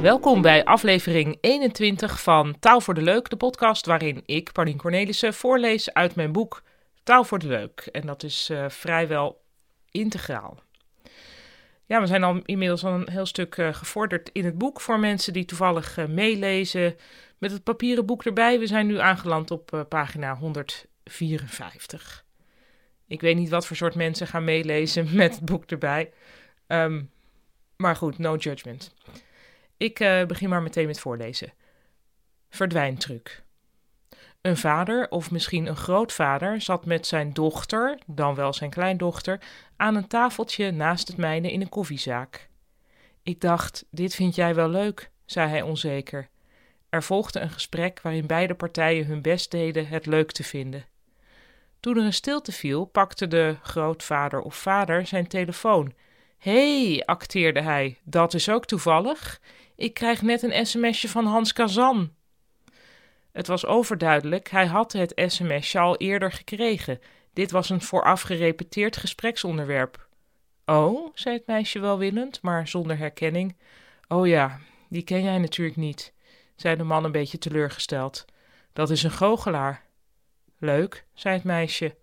Welkom bij aflevering 21 van Taal voor de Leuk, de podcast waarin ik, Paulien Cornelissen, voorlees uit mijn boek Taal voor de Leuk. En dat is uh, vrijwel integraal. Ja, we zijn al inmiddels al een heel stuk uh, gevorderd in het boek voor mensen die toevallig uh, meelezen met het papieren boek erbij. We zijn nu aangeland op pagina 154. Ik weet niet wat voor soort mensen gaan meelezen met het boek erbij. Um, maar goed, no judgment. Ik uh, begin maar meteen met voorlezen. Verdwijntruc. Een vader, of misschien een grootvader, zat met zijn dochter, dan wel zijn kleindochter, aan een tafeltje naast het mijne in een koffiezaak. Ik dacht, dit vind jij wel leuk, zei hij onzeker. Er volgde een gesprek waarin beide partijen hun best deden het leuk te vinden. Toen er een stilte viel, pakte de grootvader of vader zijn telefoon. Hé, hey, acteerde hij, dat is ook toevallig. Ik krijg net een sms'je van Hans Kazan. Het was overduidelijk, hij had het sms'je al eerder gekregen. Dit was een vooraf gerepeteerd gespreksonderwerp. Oh, zei het meisje welwillend, maar zonder herkenning. Oh ja, die ken jij natuurlijk niet, zei de man een beetje teleurgesteld. Dat is een goochelaar. Leuk, zei het meisje.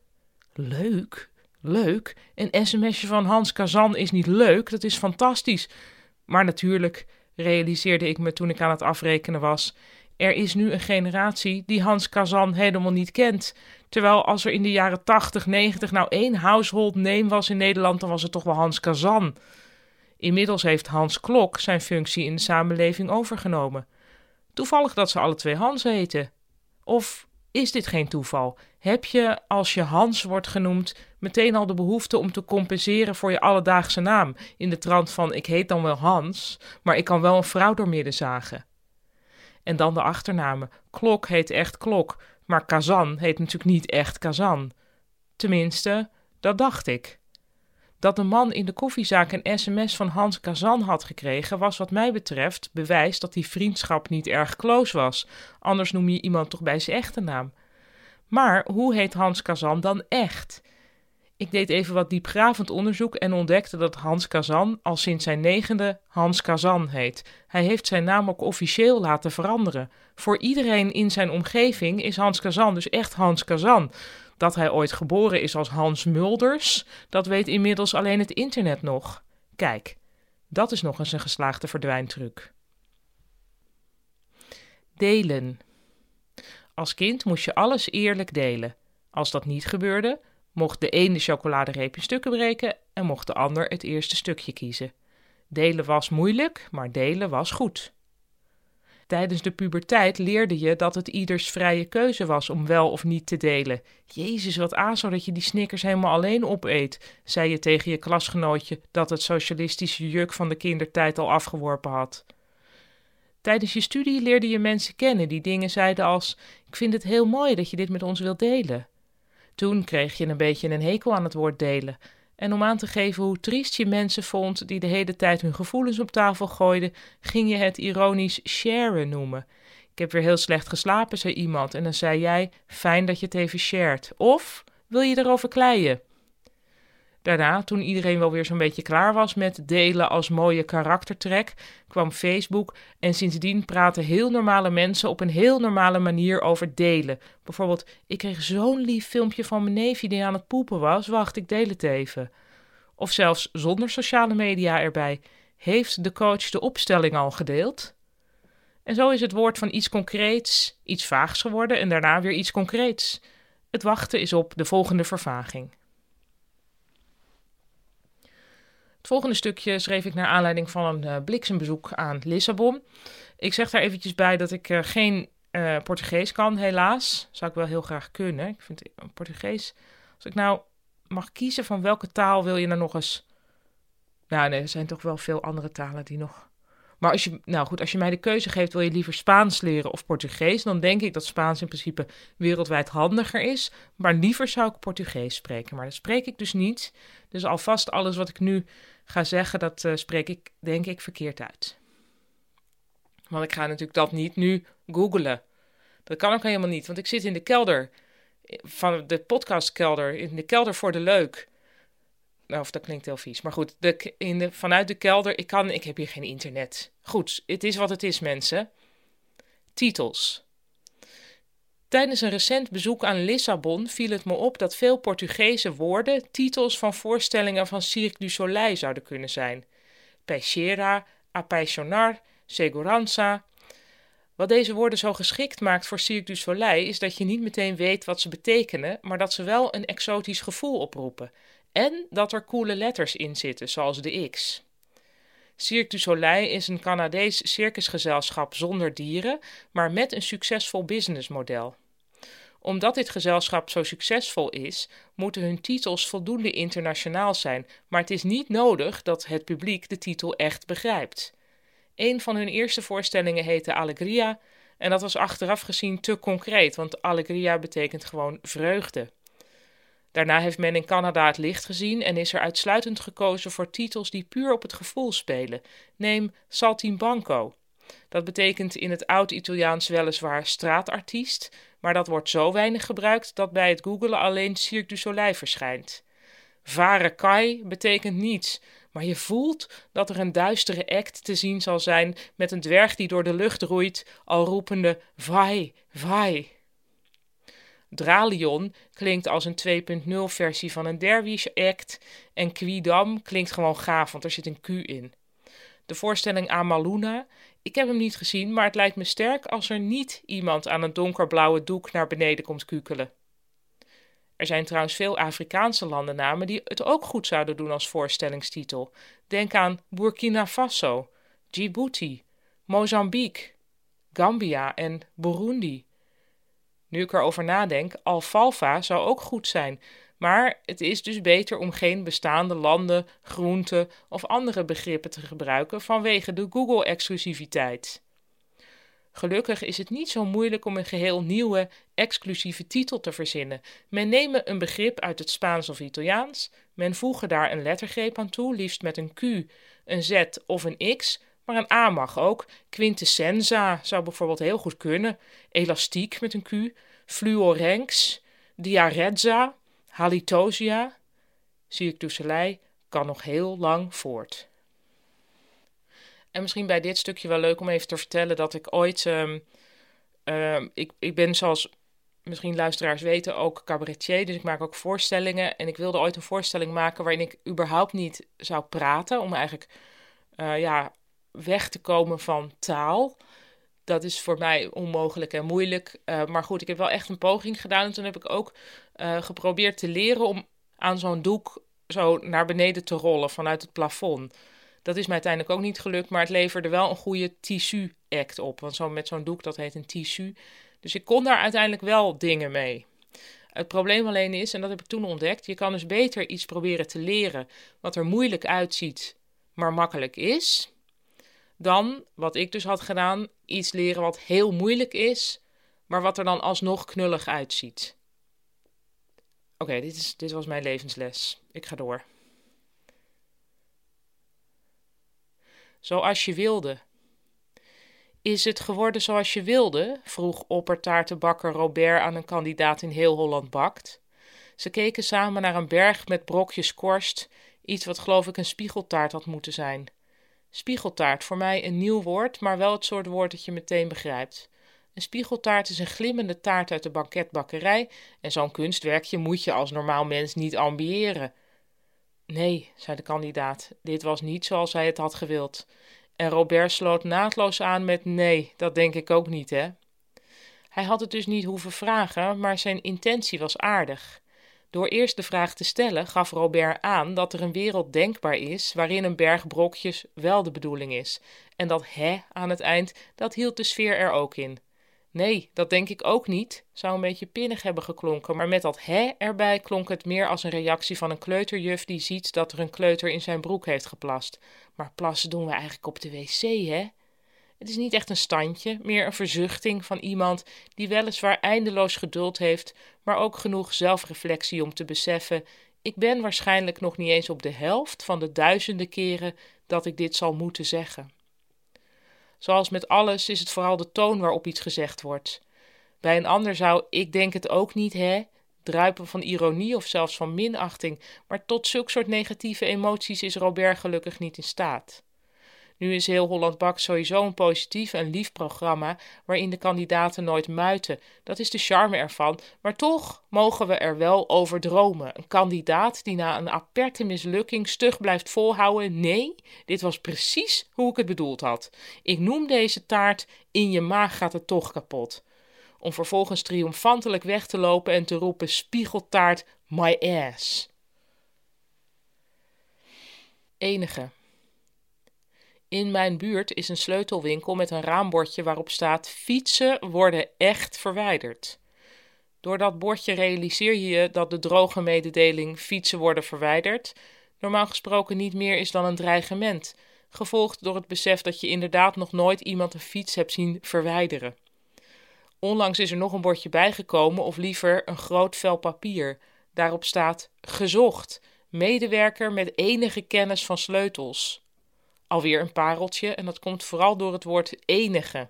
Leuk? Leuk? Een sms'je van Hans Kazan is niet leuk, dat is fantastisch. Maar natuurlijk, realiseerde ik me toen ik aan het afrekenen was. Er is nu een generatie die Hans Kazan helemaal niet kent. Terwijl als er in de jaren 80, 90 nou één household name was in Nederland, dan was het toch wel Hans Kazan. Inmiddels heeft Hans Klok zijn functie in de samenleving overgenomen. Toevallig dat ze alle twee Hans heten. Of is dit geen toeval? Heb je, als je Hans wordt genoemd, meteen al de behoefte om te compenseren voor je alledaagse naam? In de trant van: ik heet dan wel Hans, maar ik kan wel een vrouw doormidden zagen. En dan de achternamen. Klok heet echt Klok, maar Kazan heet natuurlijk niet echt Kazan. Tenminste, dat dacht ik. Dat de man in de koffiezaak een sms van Hans Kazan had gekregen, was wat mij betreft bewijs dat die vriendschap niet erg close was. Anders noem je iemand toch bij zijn echte naam. Maar hoe heet Hans Kazan dan echt? Ik deed even wat diepgravend onderzoek en ontdekte dat Hans Kazan al sinds zijn negende Hans Kazan heet. Hij heeft zijn naam ook officieel laten veranderen. Voor iedereen in zijn omgeving is Hans Kazan dus echt Hans Kazan. Dat hij ooit geboren is als Hans Mulders, dat weet inmiddels alleen het internet nog. Kijk, dat is nog eens een geslaagde verdwijntruc. Delen. Als kind moest je alles eerlijk delen. Als dat niet gebeurde, mocht de een de chocoladereep in stukken breken en mocht de ander het eerste stukje kiezen. Delen was moeilijk, maar delen was goed. Tijdens de puberteit leerde je dat het ieders vrije keuze was om wel of niet te delen. Jezus, wat azo dat je die snickers helemaal alleen opeet, zei je tegen je klasgenootje dat het socialistische juk van de kindertijd al afgeworpen had. Tijdens je studie leerde je mensen kennen die dingen zeiden als: Ik vind het heel mooi dat je dit met ons wilt delen. Toen kreeg je een beetje een hekel aan het woord delen. En om aan te geven hoe triest je mensen vond die de hele tijd hun gevoelens op tafel gooiden, ging je het ironisch sharen noemen. Ik heb weer heel slecht geslapen, zei iemand. En dan zei jij: Fijn dat je het even shared. Of wil je erover kleien? Daarna, toen iedereen wel weer zo'n beetje klaar was met delen als mooie karaktertrek, kwam Facebook en sindsdien praten heel normale mensen op een heel normale manier over delen. Bijvoorbeeld, ik kreeg zo'n lief filmpje van mijn neefje die aan het poepen was, wacht, ik deel het even. Of zelfs zonder sociale media erbij. Heeft de coach de opstelling al gedeeld? En zo is het woord van iets concreets iets vaags geworden en daarna weer iets concreets. Het wachten is op de volgende vervaging. Het volgende stukje schreef ik naar aanleiding van een uh, bliksembezoek aan Lissabon. Ik zeg daar eventjes bij dat ik uh, geen uh, Portugees kan, helaas. Zou ik wel heel graag kunnen. Ik vind Portugees. Als ik nou mag kiezen van welke taal wil je nou nog eens. Nou, nee, er zijn toch wel veel andere talen die nog maar als je, nou goed, als je mij de keuze geeft, wil je liever Spaans leren of Portugees, dan denk ik dat Spaans in principe wereldwijd handiger is. Maar liever zou ik Portugees spreken. Maar dat spreek ik dus niet. Dus alvast alles wat ik nu ga zeggen, dat uh, spreek ik denk ik verkeerd uit. Want ik ga natuurlijk dat niet nu googlen. Dat kan ook helemaal niet, want ik zit in de kelder van de podcastkelder, in de kelder voor de leuk. Nou, of dat klinkt heel vies. Maar goed, in de, vanuit de kelder. Ik, kan, ik heb hier geen internet. Goed, het is wat het is, mensen. Titels. Tijdens een recent bezoek aan Lissabon viel het me op dat veel Portugese woorden titels van voorstellingen van Cirque du Soleil zouden kunnen zijn. Peixeira, apaixonar, segurança. Wat deze woorden zo geschikt maakt voor Cirque du Soleil is dat je niet meteen weet wat ze betekenen, maar dat ze wel een exotisch gevoel oproepen. En dat er coole letters in zitten, zoals de X. Cirque du Soleil is een Canadees circusgezelschap zonder dieren, maar met een succesvol businessmodel. Omdat dit gezelschap zo succesvol is, moeten hun titels voldoende internationaal zijn, maar het is niet nodig dat het publiek de titel echt begrijpt. Een van hun eerste voorstellingen heette Allegria en dat was achteraf gezien te concreet, want Allegria betekent gewoon vreugde. Daarna heeft men in Canada het licht gezien en is er uitsluitend gekozen voor titels die puur op het gevoel spelen. Neem Saltimbanco. Dat betekent in het oud-Italiaans weliswaar straatartiest, maar dat wordt zo weinig gebruikt dat bij het googelen alleen Cirque du Soleil verschijnt. Vare Kai betekent niets, maar je voelt dat er een duistere act te zien zal zijn met een dwerg die door de lucht roeit, al roepende vai, vai. Dralion klinkt als een 2.0 versie van een Derwish act en Quidam klinkt gewoon gaaf, want er zit een Q in. De voorstelling Amaluna, ik heb hem niet gezien, maar het lijkt me sterk als er niet iemand aan een donkerblauwe doek naar beneden komt kukelen. Er zijn trouwens veel Afrikaanse landennamen die het ook goed zouden doen als voorstellingstitel. Denk aan Burkina Faso, Djibouti, Mozambique, Gambia en Burundi. Nu ik erover nadenk, alfalfa zou ook goed zijn. Maar het is dus beter om geen bestaande landen, groenten of andere begrippen te gebruiken vanwege de Google-exclusiviteit. Gelukkig is het niet zo moeilijk om een geheel nieuwe, exclusieve titel te verzinnen. Men neemt een begrip uit het Spaans of Italiaans, men voege daar een lettergreep aan toe, liefst met een Q, een Z of een X, maar een A mag ook. Quintessenza zou bijvoorbeeld heel goed kunnen. Elastiek met een Q. Fluorenx. Diarezza. Halitosia. Soleil kan nog heel lang voort. En misschien bij dit stukje wel leuk om even te vertellen dat ik ooit. Um, ik, ik ben zoals misschien luisteraars weten ook cabaretier, dus ik maak ook voorstellingen. En ik wilde ooit een voorstelling maken waarin ik überhaupt niet zou praten, om eigenlijk uh, ja, weg te komen van taal. Dat is voor mij onmogelijk en moeilijk. Uh, maar goed, ik heb wel echt een poging gedaan. En toen heb ik ook uh, geprobeerd te leren om aan zo'n doek zo naar beneden te rollen vanuit het plafond. Dat is mij uiteindelijk ook niet gelukt, maar het leverde wel een goede tissu-act op. Want zo met zo'n doek, dat heet een tissu. Dus ik kon daar uiteindelijk wel dingen mee. Het probleem alleen is, en dat heb ik toen ontdekt, je kan dus beter iets proberen te leren wat er moeilijk uitziet, maar makkelijk is dan, wat ik dus had gedaan, iets leren wat heel moeilijk is, maar wat er dan alsnog knullig uitziet. Oké, dit, dit was mijn levensles. Ik ga door. Zoals je wilde. Is het geworden zoals je wilde? vroeg oppertaartenbakker Robert aan een kandidaat in heel Holland bakt. Ze keken samen naar een berg met brokjes korst, iets wat geloof ik een spiegeltaart had moeten zijn. Spiegeltaart, voor mij een nieuw woord, maar wel het soort woord dat je meteen begrijpt. Een spiegeltaart is een glimmende taart uit de banketbakkerij en zo'n kunstwerkje moet je als normaal mens niet ambiëren. Nee, zei de kandidaat, dit was niet zoals hij het had gewild. En Robert sloot naadloos aan met nee, dat denk ik ook niet, hè. Hij had het dus niet hoeven vragen, maar zijn intentie was aardig. Door eerst de vraag te stellen gaf Robert aan dat er een wereld denkbaar is waarin een berg brokjes wel de bedoeling is. En dat hè aan het eind, dat hield de sfeer er ook in. Nee, dat denk ik ook niet, zou een beetje pinnig hebben geklonken, maar met dat hè erbij klonk het meer als een reactie van een kleuterjuf die ziet dat er een kleuter in zijn broek heeft geplast. Maar plassen doen we eigenlijk op de wc, hè? Het is niet echt een standje, meer een verzuchting van iemand die weliswaar eindeloos geduld heeft, maar ook genoeg zelfreflectie om te beseffen: ik ben waarschijnlijk nog niet eens op de helft van de duizenden keren dat ik dit zal moeten zeggen. Zoals met alles is het vooral de toon waarop iets gezegd wordt. Bij een ander zou ik denk het ook niet, hè, druipen van ironie of zelfs van minachting, maar tot zulk soort negatieve emoties is Robert gelukkig niet in staat. Nu is heel Holland Bak sowieso een positief en lief programma waarin de kandidaten nooit muiten. Dat is de charme ervan, maar toch mogen we er wel over dromen. Een kandidaat die na een aperte mislukking stug blijft volhouden: nee, dit was precies hoe ik het bedoeld had. Ik noem deze taart: in je maag gaat het toch kapot. Om vervolgens triomfantelijk weg te lopen en te roepen: spiegeltaart, my ass. Enige. In mijn buurt is een sleutelwinkel met een raambordje waarop staat: fietsen worden echt verwijderd. Door dat bordje realiseer je je dat de droge mededeling fietsen worden verwijderd normaal gesproken niet meer is dan een dreigement, gevolgd door het besef dat je inderdaad nog nooit iemand een fiets hebt zien verwijderen. Onlangs is er nog een bordje bijgekomen, of liever een groot vel papier. Daarop staat: gezocht, medewerker met enige kennis van sleutels. Alweer een pareltje en dat komt vooral door het woord enige.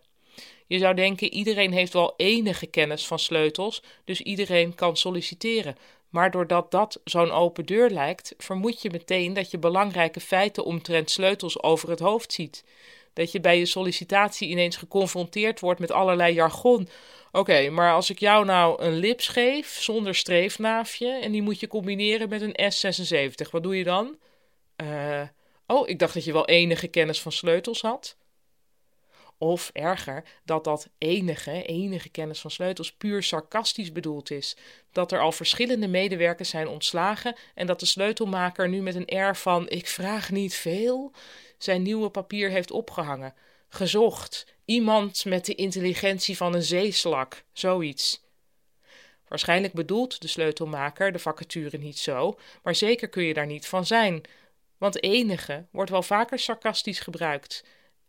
Je zou denken iedereen heeft wel enige kennis van sleutels, dus iedereen kan solliciteren. Maar doordat dat zo'n open deur lijkt, vermoed je meteen dat je belangrijke feiten omtrent sleutels over het hoofd ziet. Dat je bij je sollicitatie ineens geconfronteerd wordt met allerlei jargon. Oké, maar als ik jou nou een lips geef zonder streefnaafje en die moet je combineren met een S76, wat doe je dan? Eh. Oh, ik dacht dat je wel enige kennis van sleutels had. Of erger, dat dat enige, enige kennis van sleutels puur sarcastisch bedoeld is. Dat er al verschillende medewerkers zijn ontslagen en dat de sleutelmaker nu met een air van ik vraag niet veel zijn nieuwe papier heeft opgehangen. Gezocht. Iemand met de intelligentie van een zeeslak. Zoiets. Waarschijnlijk bedoelt de sleutelmaker de vacature niet zo, maar zeker kun je daar niet van zijn. Want enige wordt wel vaker sarcastisch gebruikt.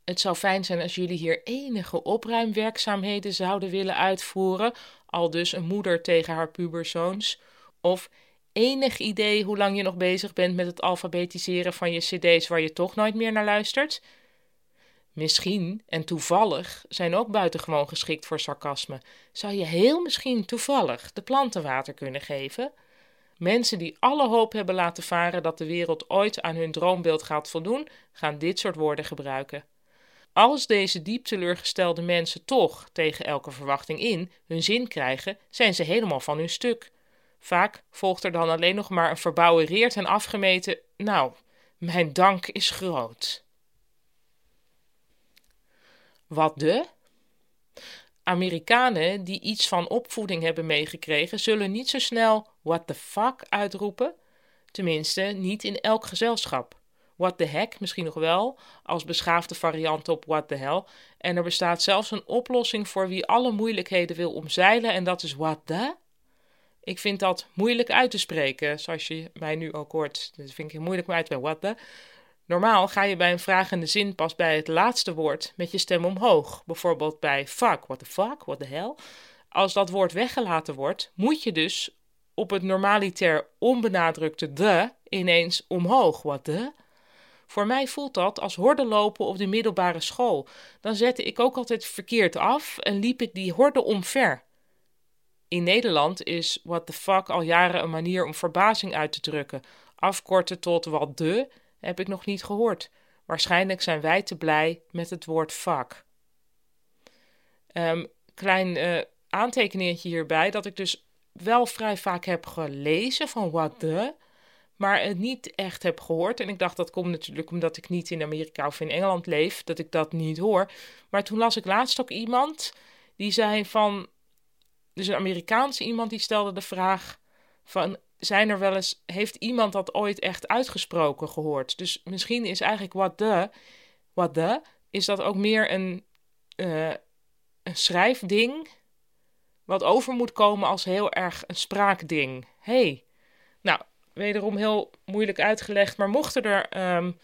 Het zou fijn zijn als jullie hier enige opruimwerkzaamheden zouden willen uitvoeren, al dus een moeder tegen haar puberzoons. Of enig idee hoe lang je nog bezig bent met het alfabetiseren van je cd's waar je toch nooit meer naar luistert? Misschien en toevallig zijn ook buitengewoon geschikt voor sarcasme. Zou je heel misschien toevallig de planten water kunnen geven? Mensen die alle hoop hebben laten varen dat de wereld ooit aan hun droombeeld gaat voldoen, gaan dit soort woorden gebruiken. Als deze diep teleurgestelde mensen toch, tegen elke verwachting in, hun zin krijgen, zijn ze helemaal van hun stuk. Vaak volgt er dan alleen nog maar een verbouwereerd en afgemeten: Nou, mijn dank is groot. Wat de? Amerikanen die iets van opvoeding hebben meegekregen, zullen niet zo snel what the fuck uitroepen. Tenminste, niet in elk gezelschap. What the heck misschien nog wel, als beschaafde variant op what the hell. En er bestaat zelfs een oplossing voor wie alle moeilijkheden wil omzeilen, en dat is what the. Ik vind dat moeilijk uit te spreken, zoals je mij nu ook hoort. Dat vind ik moeilijk om uit te spreken. What the. Normaal ga je bij een vragende zin pas bij het laatste woord met je stem omhoog. Bijvoorbeeld bij fuck, what the fuck, what the hell. Als dat woord weggelaten wordt, moet je dus op het normaliter onbenadrukte de ineens omhoog. What the? Voor mij voelt dat als horde lopen op de middelbare school. Dan zette ik ook altijd verkeerd af en liep ik die horde omver. In Nederland is what the fuck al jaren een manier om verbazing uit te drukken. Afkorten tot wat de heb ik nog niet gehoord. Waarschijnlijk zijn wij te blij met het woord fuck. Um, klein uh, aantekeningetje hierbij dat ik dus wel vrij vaak heb gelezen van what the, maar het niet echt heb gehoord. En ik dacht dat komt natuurlijk omdat ik niet in Amerika of in Engeland leef, dat ik dat niet hoor. Maar toen las ik laatst ook iemand die zei van, dus een Amerikaanse iemand die stelde de vraag van zijn er wel eens, heeft iemand dat ooit echt uitgesproken gehoord? Dus misschien is eigenlijk what the, what the, is dat ook meer een, uh, een schrijfding, wat over moet komen als heel erg een spraakding. hey. nou, wederom heel moeilijk uitgelegd, maar mochten er um,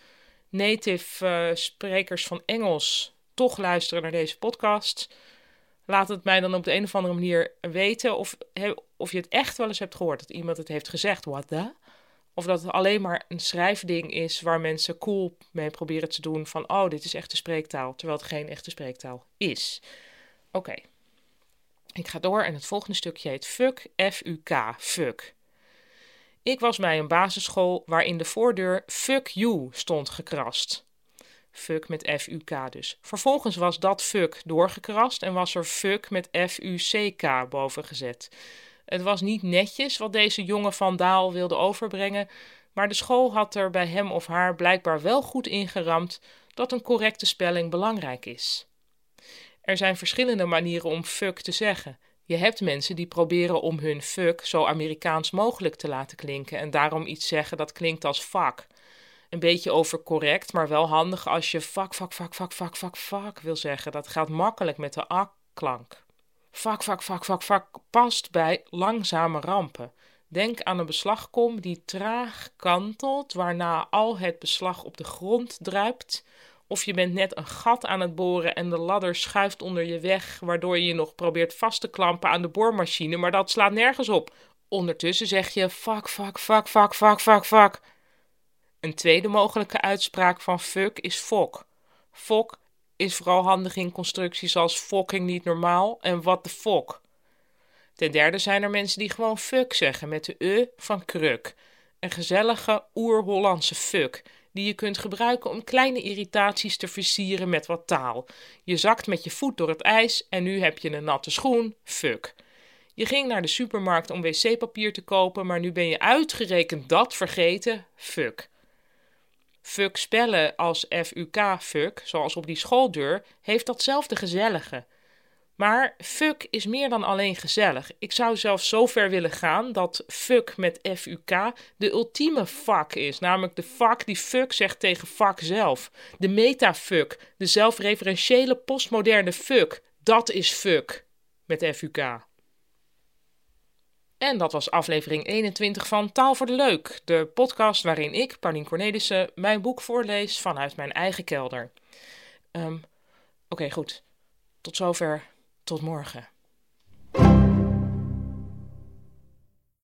native uh, sprekers van Engels toch luisteren naar deze podcast, laat het mij dan op de een of andere manier weten of, of je het echt wel eens hebt gehoord. Dat iemand het heeft gezegd, what the? Of dat het alleen maar een schrijfding is waar mensen cool mee proberen te doen van, oh, dit is echte spreektaal, terwijl het geen echte spreektaal is. Oké. Ik ga door en het volgende stukje heet Fuck, F-U-K, fuck. Ik was bij een basisschool waarin de voordeur Fuck You stond gekrast. Fuck met F-U-K dus. Vervolgens was dat fuck doorgekrast en was er fuck met F-U-C-K boven gezet. Het was niet netjes wat deze jonge vandaal wilde overbrengen, maar de school had er bij hem of haar blijkbaar wel goed ingeramd dat een correcte spelling belangrijk is. Er zijn verschillende manieren om fuck te zeggen. Je hebt mensen die proberen om hun fuck zo Amerikaans mogelijk te laten klinken en daarom iets zeggen dat klinkt als fuck. Een beetje overcorrect, maar wel handig als je fuck, fuck, fuck, fuck, fuck, fuck, fuck wil zeggen. Dat gaat makkelijk met de a-klank. Fuck, fuck, fuck, fuck, fuck past bij langzame rampen. Denk aan een beslagkom die traag kantelt, waarna al het beslag op de grond druipt. Of je bent net een gat aan het boren en de ladder schuift onder je weg, waardoor je je nog probeert vast te klampen aan de boormachine, maar dat slaat nergens op. Ondertussen zeg je fuck, fuck, fuck, fuck, fuck, fuck, fuck. Een tweede mogelijke uitspraak van fuck is fok. Fok is vooral handig in constructies als fucking niet normaal en what the fuck. Ten derde zijn er mensen die gewoon fuck zeggen met de e van kruk. Een gezellige oer-Hollandse fuck die je kunt gebruiken om kleine irritaties te versieren met wat taal. Je zakt met je voet door het ijs en nu heb je een natte schoen, fuck. Je ging naar de supermarkt om wc-papier te kopen, maar nu ben je uitgerekend dat vergeten, fuck. Fuck spellen als F-U-K, fuck, zoals op die schooldeur, heeft datzelfde gezellige. Maar fuck is meer dan alleen gezellig. Ik zou zelfs zo ver willen gaan dat fuck met F-U-K de ultieme fuck is. Namelijk de fuck die fuck zegt tegen fuck zelf. De metafuck, de zelfreferentiële postmoderne fuck. Dat is fuck met F-U-K. En dat was aflevering 21 van Taal voor de Leuk, de podcast waarin ik, Paulien Cornelissen, mijn boek voorlees vanuit mijn eigen kelder. Um, Oké, goed. Tot zover. Tot morgen.